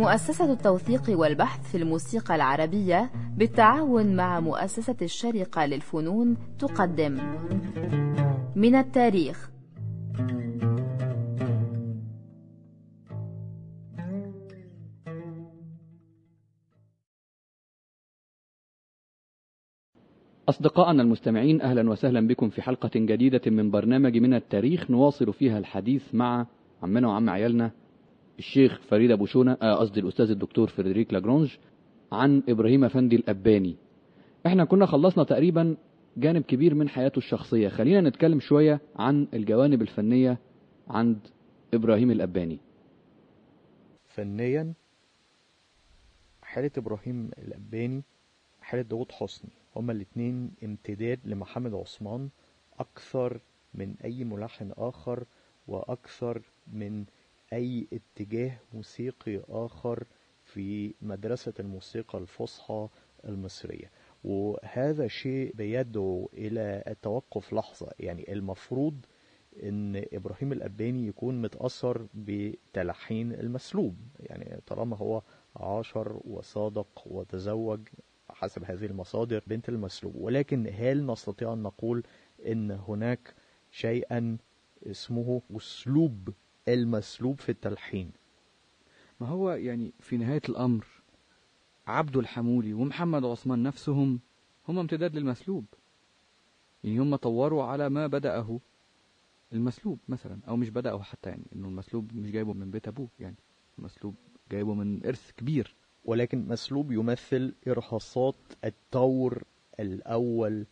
مؤسسة التوثيق والبحث في الموسيقى العربية بالتعاون مع مؤسسة الشرقة للفنون تقدم. من التاريخ. أصدقائنا المستمعين أهلا وسهلا بكم في حلقة جديدة من برنامج من التاريخ. نواصل فيها الحديث مع عمنا وعم عيالنا الشيخ فريد أبو شونة آه، قصدي الأستاذ الدكتور فريدريك لاجرونج عن إبراهيم أفندي الأباني. إحنا كنا خلصنا تقريبا جانب كبير من حياته الشخصية. خلينا نتكلم شوية عن الجوانب الفنية عند إبراهيم الأباني. فنيا حالة إبراهيم الأباني حالة داود حسني هما الاتنين امتداد لمحمد عثمان أكثر من أي ملحن آخر وأكثر من أي اتجاه موسيقي آخر في مدرسة الموسيقى الفصحى المصرية. وهذا شيء بيدعو إلى التوقف لحظة. يعني المفروض إن إبراهيم الاباني يكون متأثر بتلحين المسلوب. يعني طالما هو عاشر وصادق وتزوج حسب هذه المصادر بنت المسلوب. ولكن هل نستطيع أن نقول إن هناك شيئا اسمه أسلوب المسلوب في التلحين. ما هو يعني في نهاية الأمر عبده الحمولي ومحمد عثمان نفسهم هم امتداد للمسلوب. يعني هم طوروا على ما بدأه المسلوب مثلا أو مش بدأه حتى يعني إنه المسلوب مش جايبه من بيت أبوه يعني المسلوب جايبه من إرث كبير. ولكن مسلوب يمثل إرهاصات الطور الأول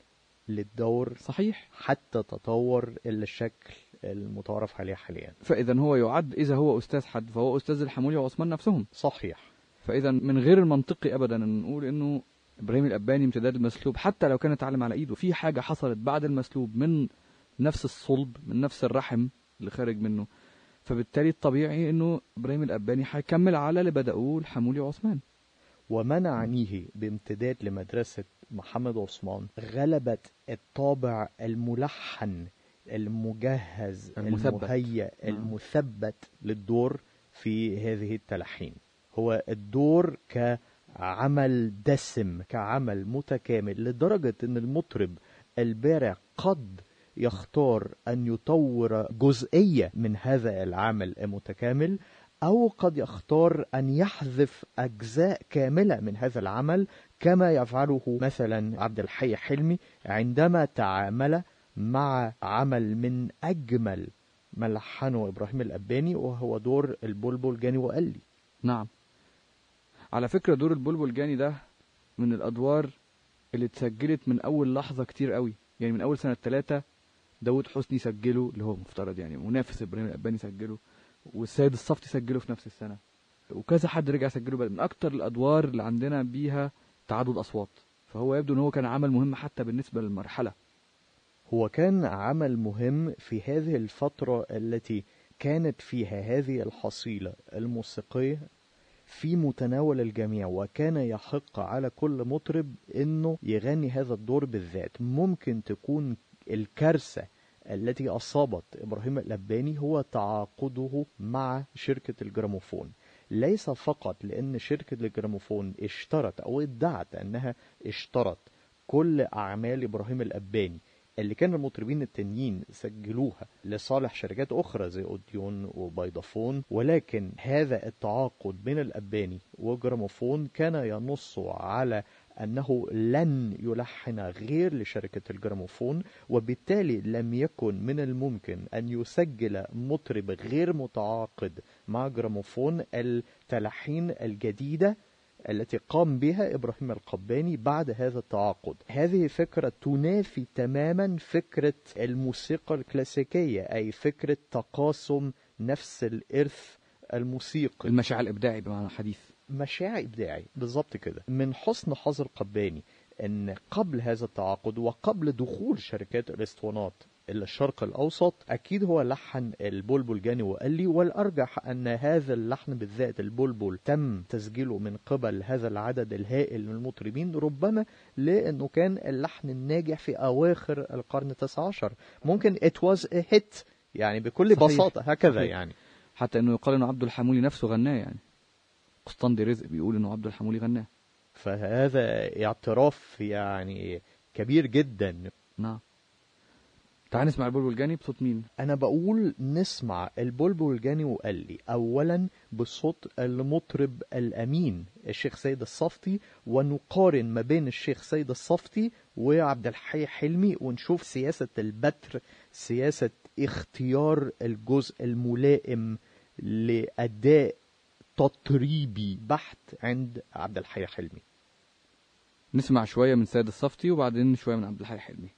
للدور صحيح. حتى تطور إلى الشكل. المتعارف عليه حاليا. فإذا هو يعد إذا هو أستاذ حد فهو أستاذ الحمولي وعثمان نفسهم. صحيح. فإذا من غير المنطقي أبدا أن نقول إنه إبراهيم الأباني امتداد المسلوب حتى لو كان اتعلم على إيده. في حاجة حصلت بعد المسلوب من نفس الصلب من نفس الرحم اللي خارج منه. فبالتالي الطبيعي إنه إبراهيم الأباني هيكمل على اللي بدأوه الحمولي وعثمان. وما نعنيه بامتداد لمدرسة محمد عثمان غلبت الطابع الملحن المجهز المثبت. المهيأ نعم. المثبت للدور في هذه التلحين هو الدور كعمل دسم كعمل متكامل لدرجة إن المطرب البارع قد يختار أن يطور جزئية من هذا العمل المتكامل أو قد يختار أن يحذف أجزاء كاملة من هذا العمل كما يفعله مثلا عبد الحي حلمي عندما تعامل مع عمل من أجمل ما لحنه إبراهيم الأباني وهو دور البلبل جاني وقال لي. نعم. على فكرة دور البلبل جاني ده من الأدوار اللي اتسجلت من أول لحظة كتير قوي. يعني من أول سنة ثلاثة داود حسني سجله اللي هو مفترض يعني منافس إبراهيم الأباني سجله والسيد الصفتي سجله في نفس السنة. وكذا حد رجع سجله من أكتر الأدوار اللي عندنا بيها تعدد أصوات. فهو يبدو إن هو كان عمل مهم حتى بالنسبة للمرحلة. هو كان عمل مهم في هذه الفترة التي كانت فيها هذه الحصيلة الموسيقية في متناول الجميع وكان يحق على كل مطرب إنه يغني هذا الدور بالذات. ممكن تكون الكارثة التي أصابت إبراهيم الأباني هو تعاقده مع شركة الجراموفون. ليس فقط لأن شركة الجراموفون اشترت أو ادعت أنها اشترت كل أعمال إبراهيم الأباني اللي كان المطربين التانيين سجلوها لصالح شركات أخرى زي أوديون وبيضافون ولكن هذا التعاقد بين الأباني وجراموفون كان ينص على أنه لن يلحن غير لشركة الجراموفون وبالتالي لم يكن من الممكن أن يسجل مطرب غير متعاقد مع جراموفون التلحين الجديدة التي قام بها إبراهيم القباني بعد هذا التعاقد. هذه فكرة تنافي تماما فكرة الموسيقى الكلاسيكية أي فكرة تقاسم نفس الإرث الموسيقي. المشاعر الإبداعي بمعنى حديث. مشاع إبداعي بالظبط كده. من حسن حظ القباني أن قبل هذا التعاقد وقبل دخول شركات الإسطوانات الشرق الأوسط أكيد هو لحن البلبل جاني وقال لي والأرجح أن هذا اللحن بالذات البلبل تم تسجيله من قبل هذا العدد الهائل من المطربين ربما لأنه كان اللحن الناجح في أواخر القرن التاسع عشر. ممكن it was a hit يعني بكل صحيح. بساطة هكذا صحيح. يعني. حتى إنه يقال إنه عبد الحمولي نفسه غناه يعني. قسطندي رزق بيقول إنه عبد الحمولي غناه. فهذا اعتراف يعني كبير جدا. نعم. تعال نسمع البلبل الجاني بصوت مين؟ أنا بقول نسمع البلبل الجاني وقال لي اولا بصوت المطرب الأمين الشيخ سيد الصفتي ونقارن ما بين الشيخ سيد الصفتي وعبد الحي حلمي ونشوف سياسة البتر سياسة اختيار الجزء الملائم لأداء تطريبي بحت عند عبد الحي حلمي. نسمع شوية من سيد الصفتي وبعدين شوية من عبد الحي حلمي.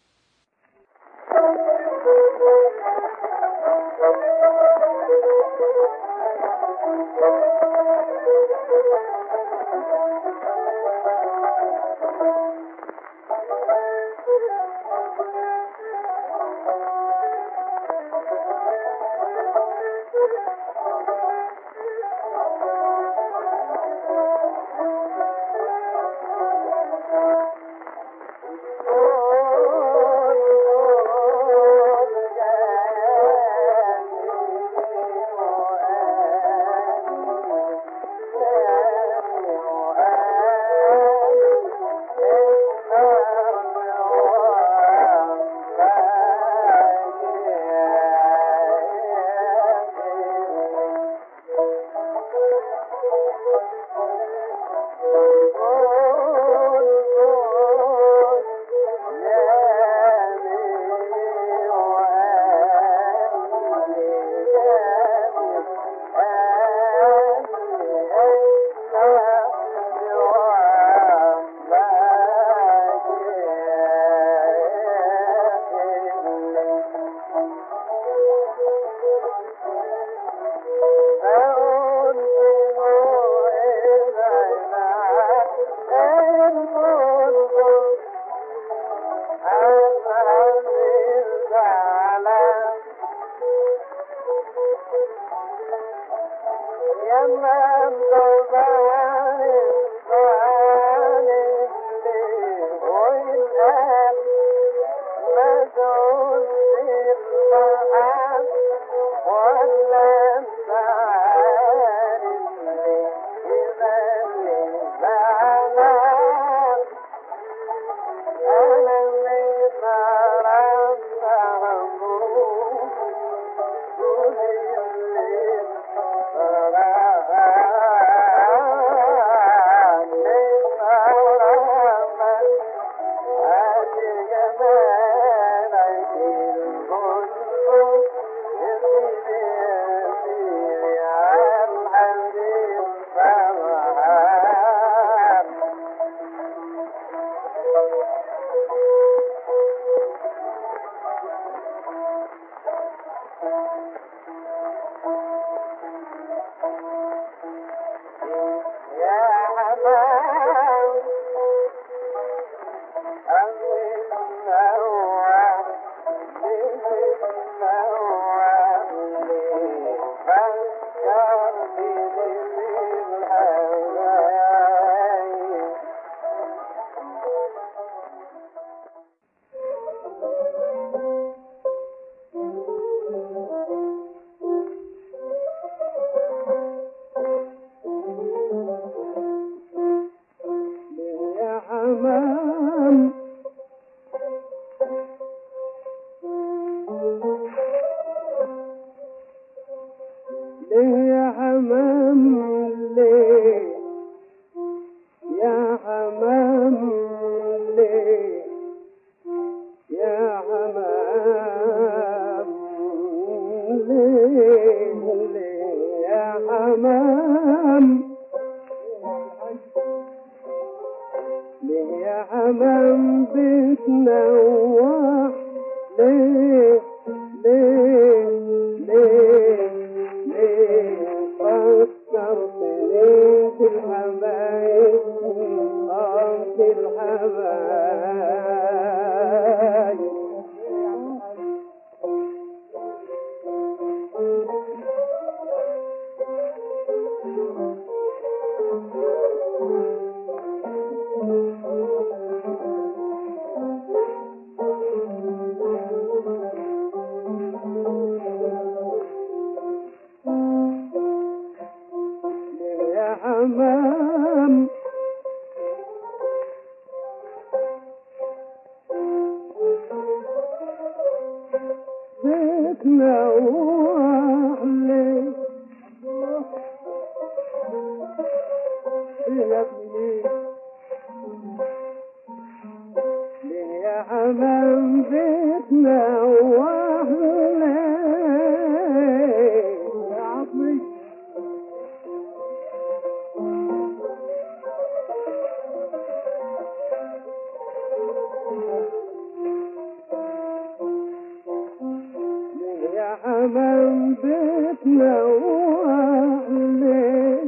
من بيت لو أهلي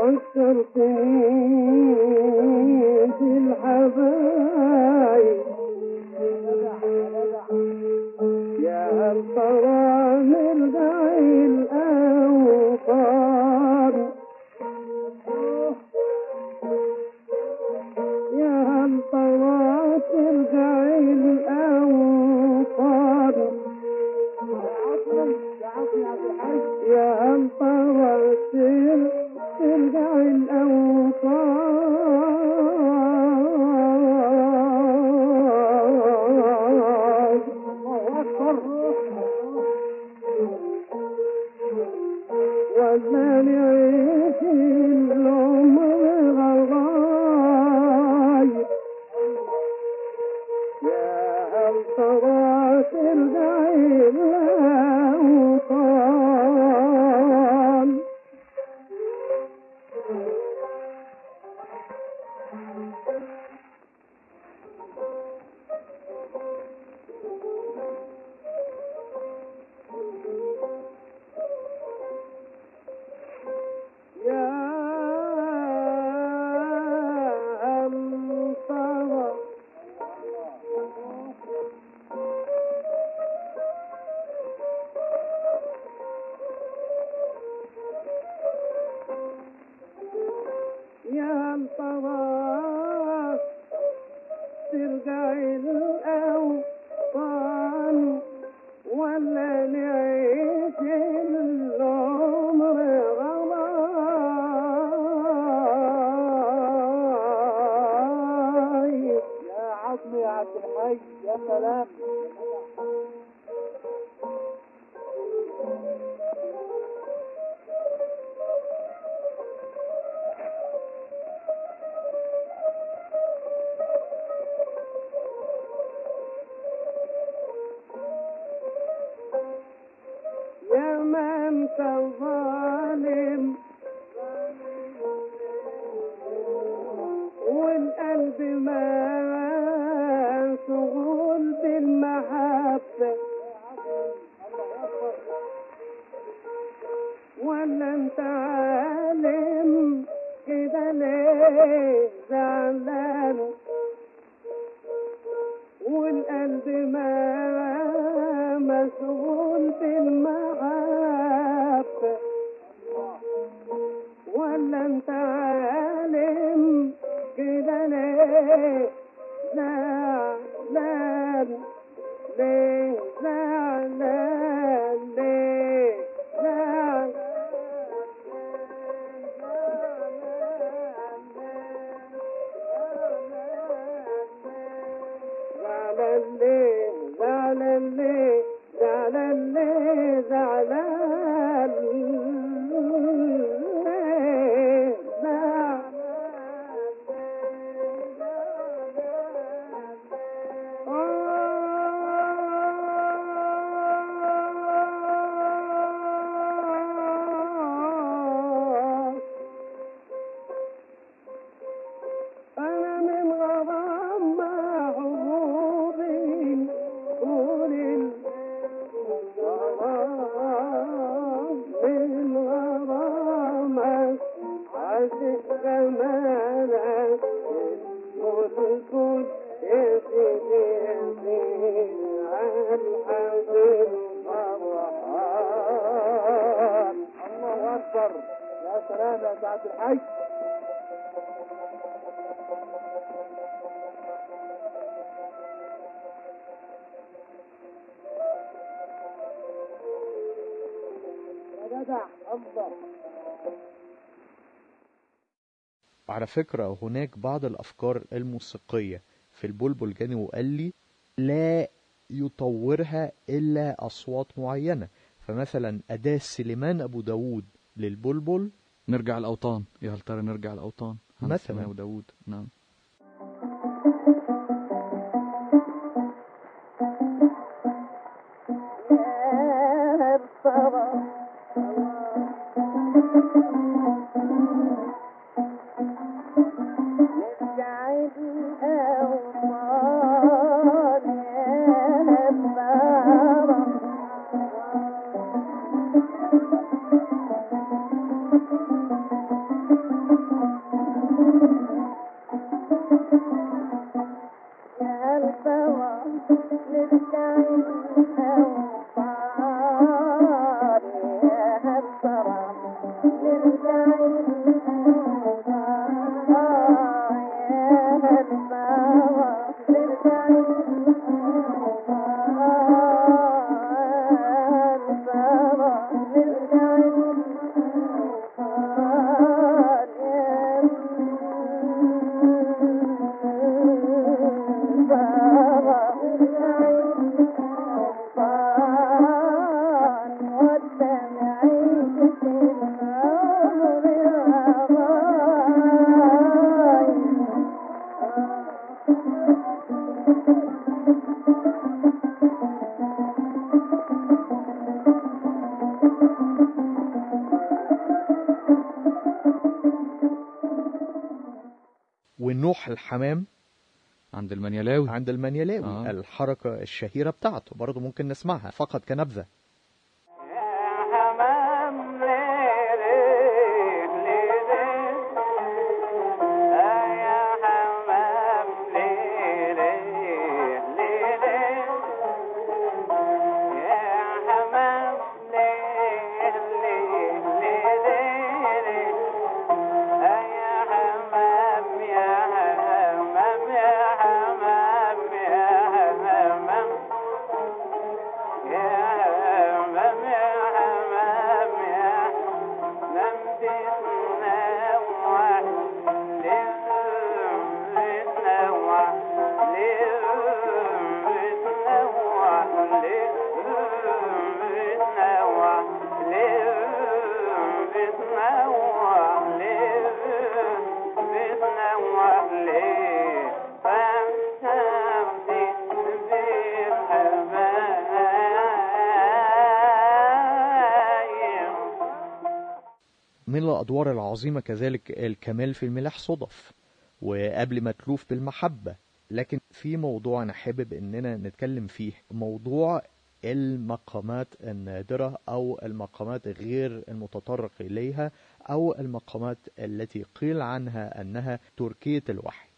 أكثر قوة أنت ظالم. والقلب ما شغول بالمحبة. ولا أنت على فكرة هناك بعض الأفكار الموسيقية في البلبل جاني وقال لي لا يطورها إلا أصوات معينة. فمثلا أداة سليمان أبو داود للبلبل. نرجع الأوطان. يا هل ترى نرجع الأوطان؟ مثلا. أبو داود؟ نعم. الحمام عند المنيلاوي. عند المنيلاوي آه. الحركة الشهيرة بتاعته برضه ممكن نسمعها فقط كنبذة. الأدوار العظيمة كذلك الكمال في الملاح صدف وقبل ما تلوف بالمحبة. لكن في موضوع أنا حابب إننا نتكلم فيه موضوع المقامات النادرة أو المقامات غير المتطرق إليها أو المقامات التي قيل عنها أنها تركية الوحي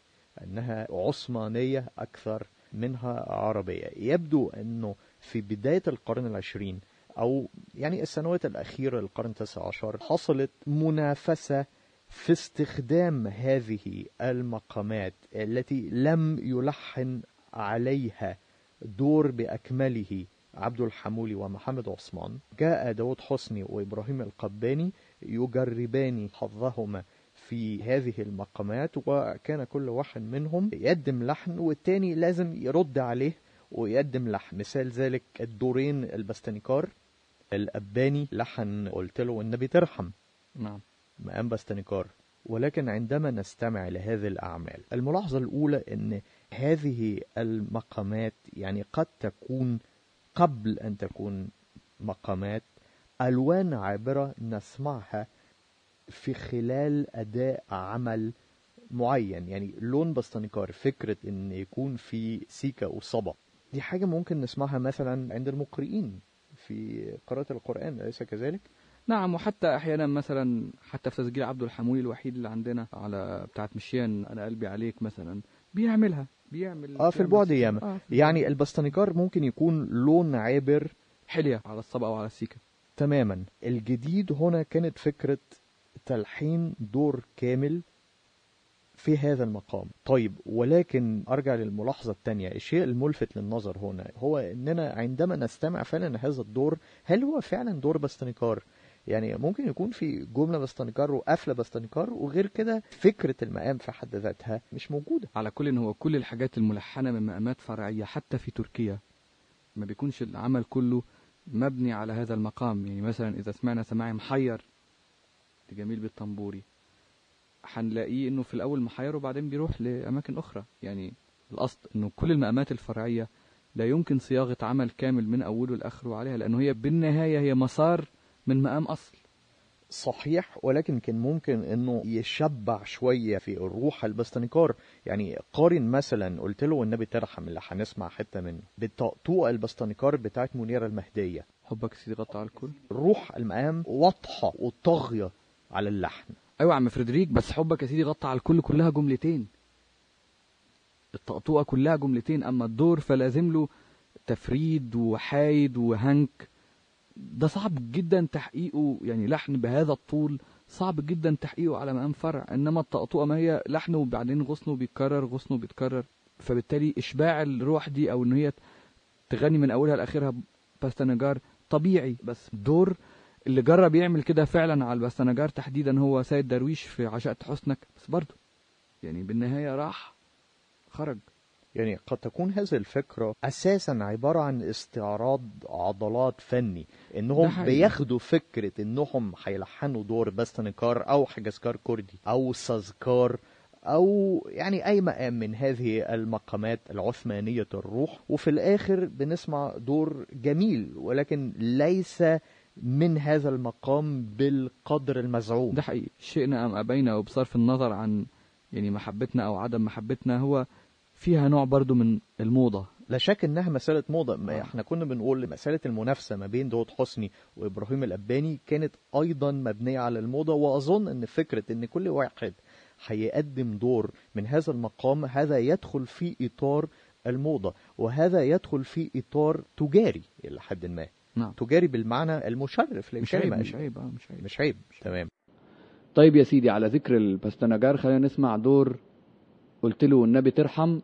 أنها عثمانية أكثر منها عربية. يبدو أنه في بداية القرن العشرين أو يعني السنوات الأخيرة للقرن التاسع عشر حصلت منافسة في استخدام هذه المقامات التي لم يلحن عليها دور بأكمله عبد الحمولي ومحمد عثمان. جاء داود حسني وإبراهيم القباني يجربان حظهما في هذه المقامات وكان كل واحد منهم يقدم لحن والتاني لازم يرد عليه ويقدم لحن. مثال ذلك الدورين البستنيكار الأباني لحن قلت له النبي ترحم. نعم. مقام بستنيكار ولكن عندما نستمع لهذه الأعمال الملاحظة الأولى أن هذه المقامات يعني قد تكون قبل أن تكون مقامات ألوان عابرة نسمعها في خلال أداء عمل معين. يعني لون بستنيكار فكرة أن يكون في سيكا وصبا دي حاجة ممكن نسمعها مثلا عند المقرئين. في قراءة القرآن أليس كذلك؟ نعم وحتى أحيانا مثلا حتى في تسجيل عبد الحمولي الوحيد اللي عندنا على بتاعت مشيان أنا قلبي عليك مثلا بيعملها بيعمل آه في البعد ياما. آه يعني البستنيكار ممكن يكون لون عابر حلية على الصبا أو على السيكا تماما. الجديد هنا كانت فكرة تلحين دور كامل في هذا المقام. طيب ولكن أرجع للملاحظة الثانية الشيء الملفت للنظر هنا هو أننا عندما نستمع فعلا هذا الدور هل هو فعلا دور بستنيكار يعني ممكن يكون في جملة بستنيكار وقفلة بستنيكار وغير كده فكرة المقام في حد ذاتها مش موجودة. على كل إن هو كل الحاجات الملحنة من مقامات فرعية حتى في تركيا ما بيكونش العمل كله مبني على هذا المقام. يعني مثلا إذا سمعنا سماعي محير لجميل بالطنبوري. هنلاقيه إنه في الأول محير وبعدين بيروح لأماكن أخرى. يعني الأصل إنه كل المقامات الفرعية لا يمكن صياغة عمل كامل من أوله لآخره عليها لأنه هي بالنهاية هي مسار من مقام أصل. صحيح ولكن كان ممكن إنه يشبع شوية في الروح البستنيكار يعني قارن مثلا قلت له والنبي ترحم اللي هنسمع حتة منه بالطقطوقه البستنيكار بتاعت منيره المهدية. حبك سيدي غطى على الكل. روح المقام واضحة وطاغية على اللحن. أيوه يا عم فريدريك بس حبك يا سيدي غطى على الكل كلها جملتين. الطقطوقه كلها جملتين أما الدور فلازم له تفريد وحايد وهنك. ده صعب جدا تحقيقه يعني لحن بهذا الطول صعب جدا تحقيقه على مقام فرع إنما الطقطوقه ما هي لحن وبعدين غصنه بيتكرر غصنه بيتكرر. فبالتالي إشباع الروح دي أو إن هي تغني من أولها لآخرها باستنجار طبيعي بس دور اللي جرب يعمل كده فعلا على الباستنجار تحديدا هو سيد درويش في عشقت حسنك. بس برضه يعني بالنهاية راح خرج. يعني قد تكون هذه الفكرة أساسا عبارة عن استعراض عضلات فني إنهم. بياخدوا فكرة إنهم هيلحنوا دور باستنكار أو حجزكار كردي أو سازكار أو يعني أي مقام من هذه المقامات العثمانية الروح. وفي الآخر بنسمع دور جميل ولكن ليس من هذا المقام بالقدر المزعوم. ده حقيقي. شئنا أم أبينا. وبصرف النظر عن يعني محبتنا أو عدم محبتنا هو فيها نوع برضو من الموضة. لا شك إنها مسألة موضة. ما آه. إحنا كنا بنقول مسألة المنافسة ما بين داود حسني وإبراهيم الأباني كانت أيضا مبنية على الموضة. وأظن إن فكرة إن كل واحد هيقدم دور من هذا المقام هذا يدخل في إطار الموضة. وهذا يدخل في إطار تجاري إلى حد ما. نعم. تجاري بالمعنى المشرف مش عيب مش عيب آه مش عيب. مش عيب. تمام. طيب يا سيدي على ذكر الباستنجار خلينا نسمع دور قلت له النبي ترحم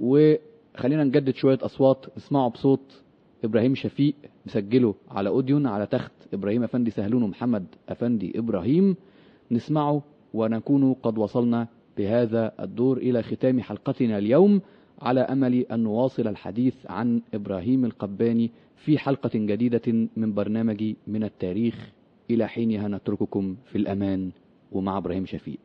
وخلينا نجدد شوية أصوات. نسمعه بصوت إبراهيم شفيق مسجله على أوديون على تخت إبراهيم أفندي سهلون ومحمد أفندي إبراهيم. نسمعه ونكون قد وصلنا بهذا الدور إلى ختام حلقتنا اليوم. على أمل أن نواصل الحديث عن إبراهيم القباني في حلقة جديدة من برنامج من التاريخ. إلى حينها نترككم في الأمان. ومع إبراهيم شفيق.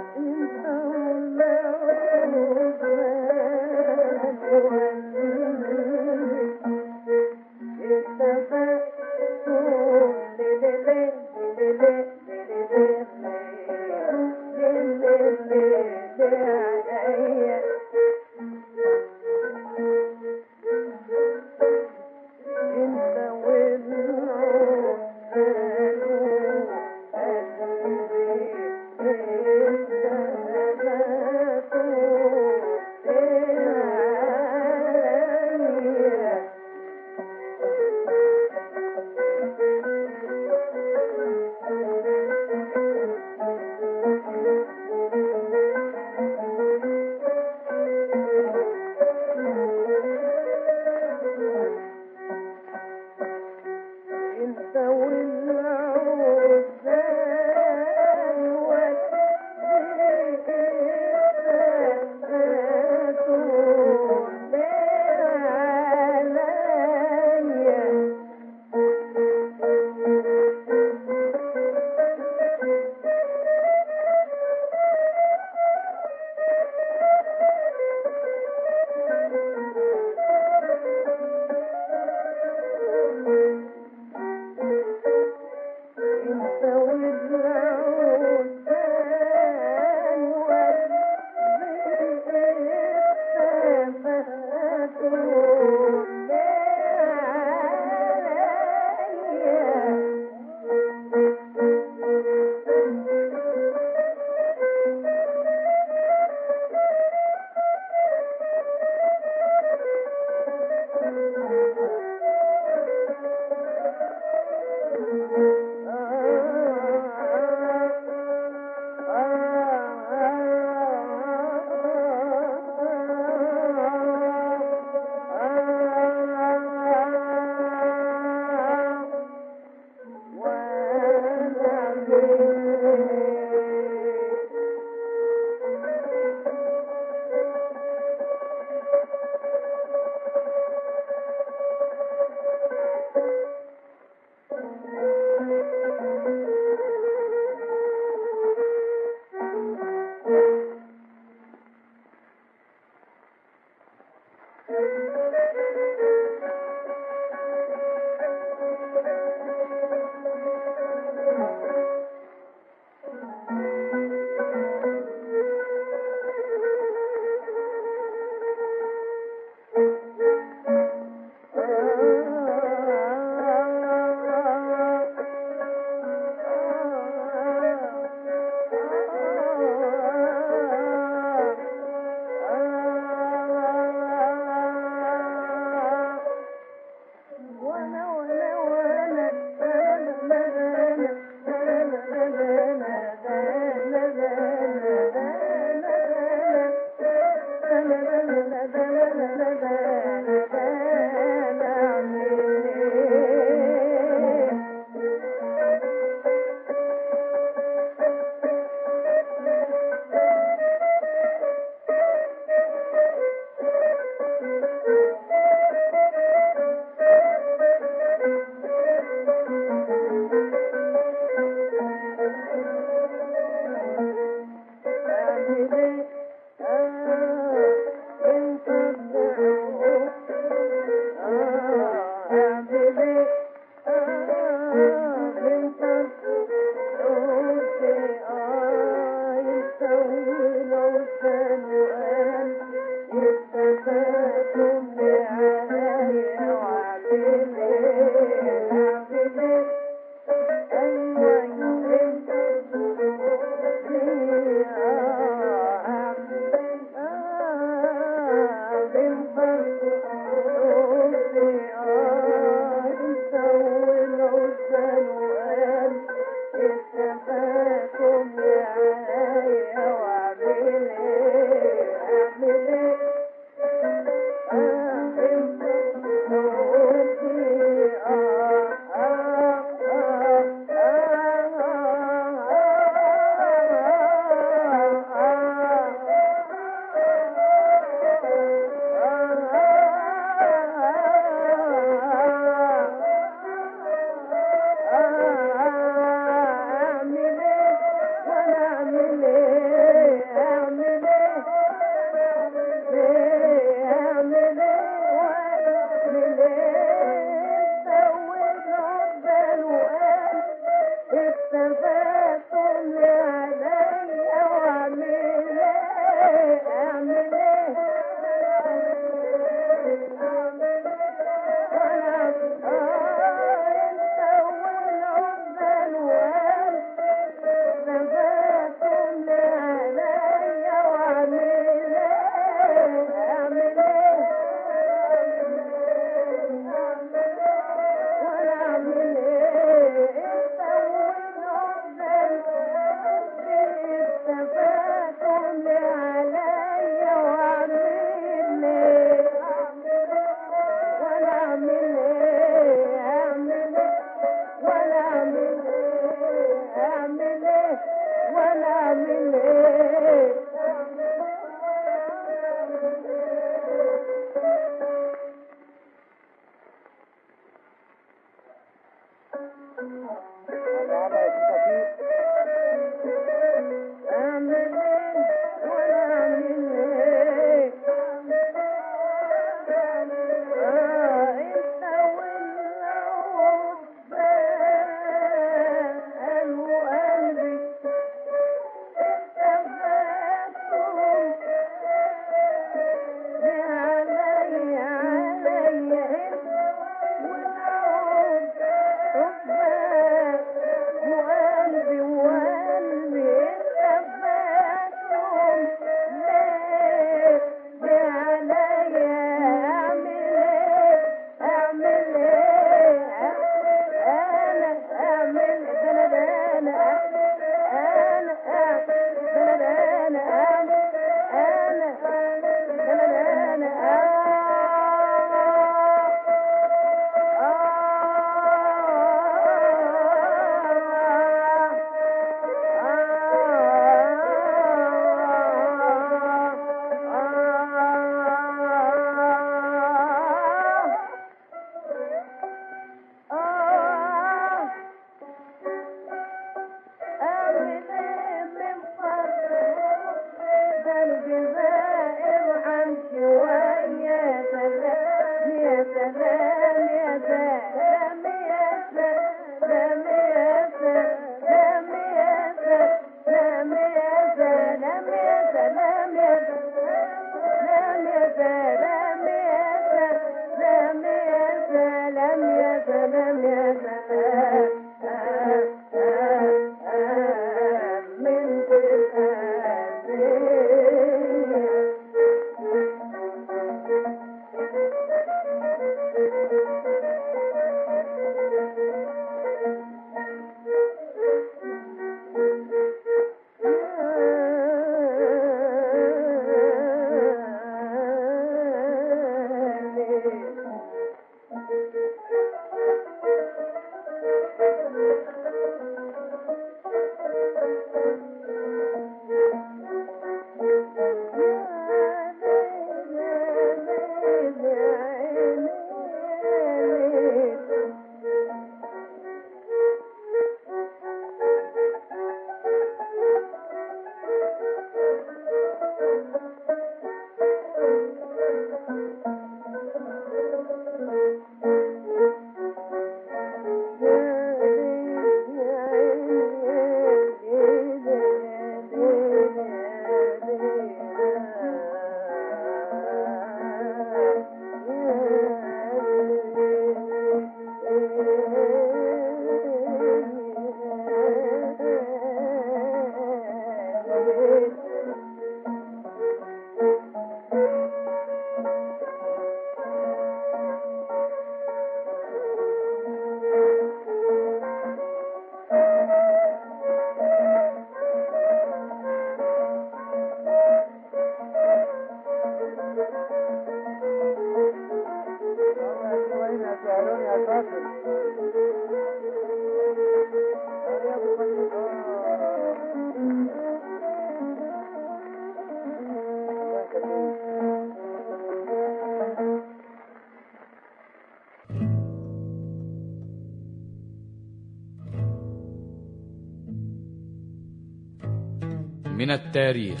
التاريخ.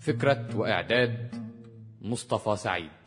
فكرة وإعداد مصطفى سعيد.